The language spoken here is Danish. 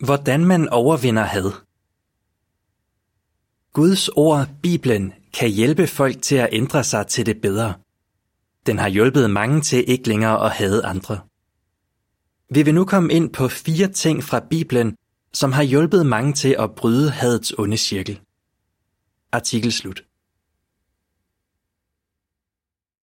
Hvordan man overvinder had. Guds ord, Bibelen, kan hjælpe folk til at ændre sig til det bedre. Den har hjulpet mange til ikke længere at hade andre. Vi vil nu komme ind på fire ting fra Bibelen, som har hjulpet mange til at bryde hadets onde cirkel. Artikel slut.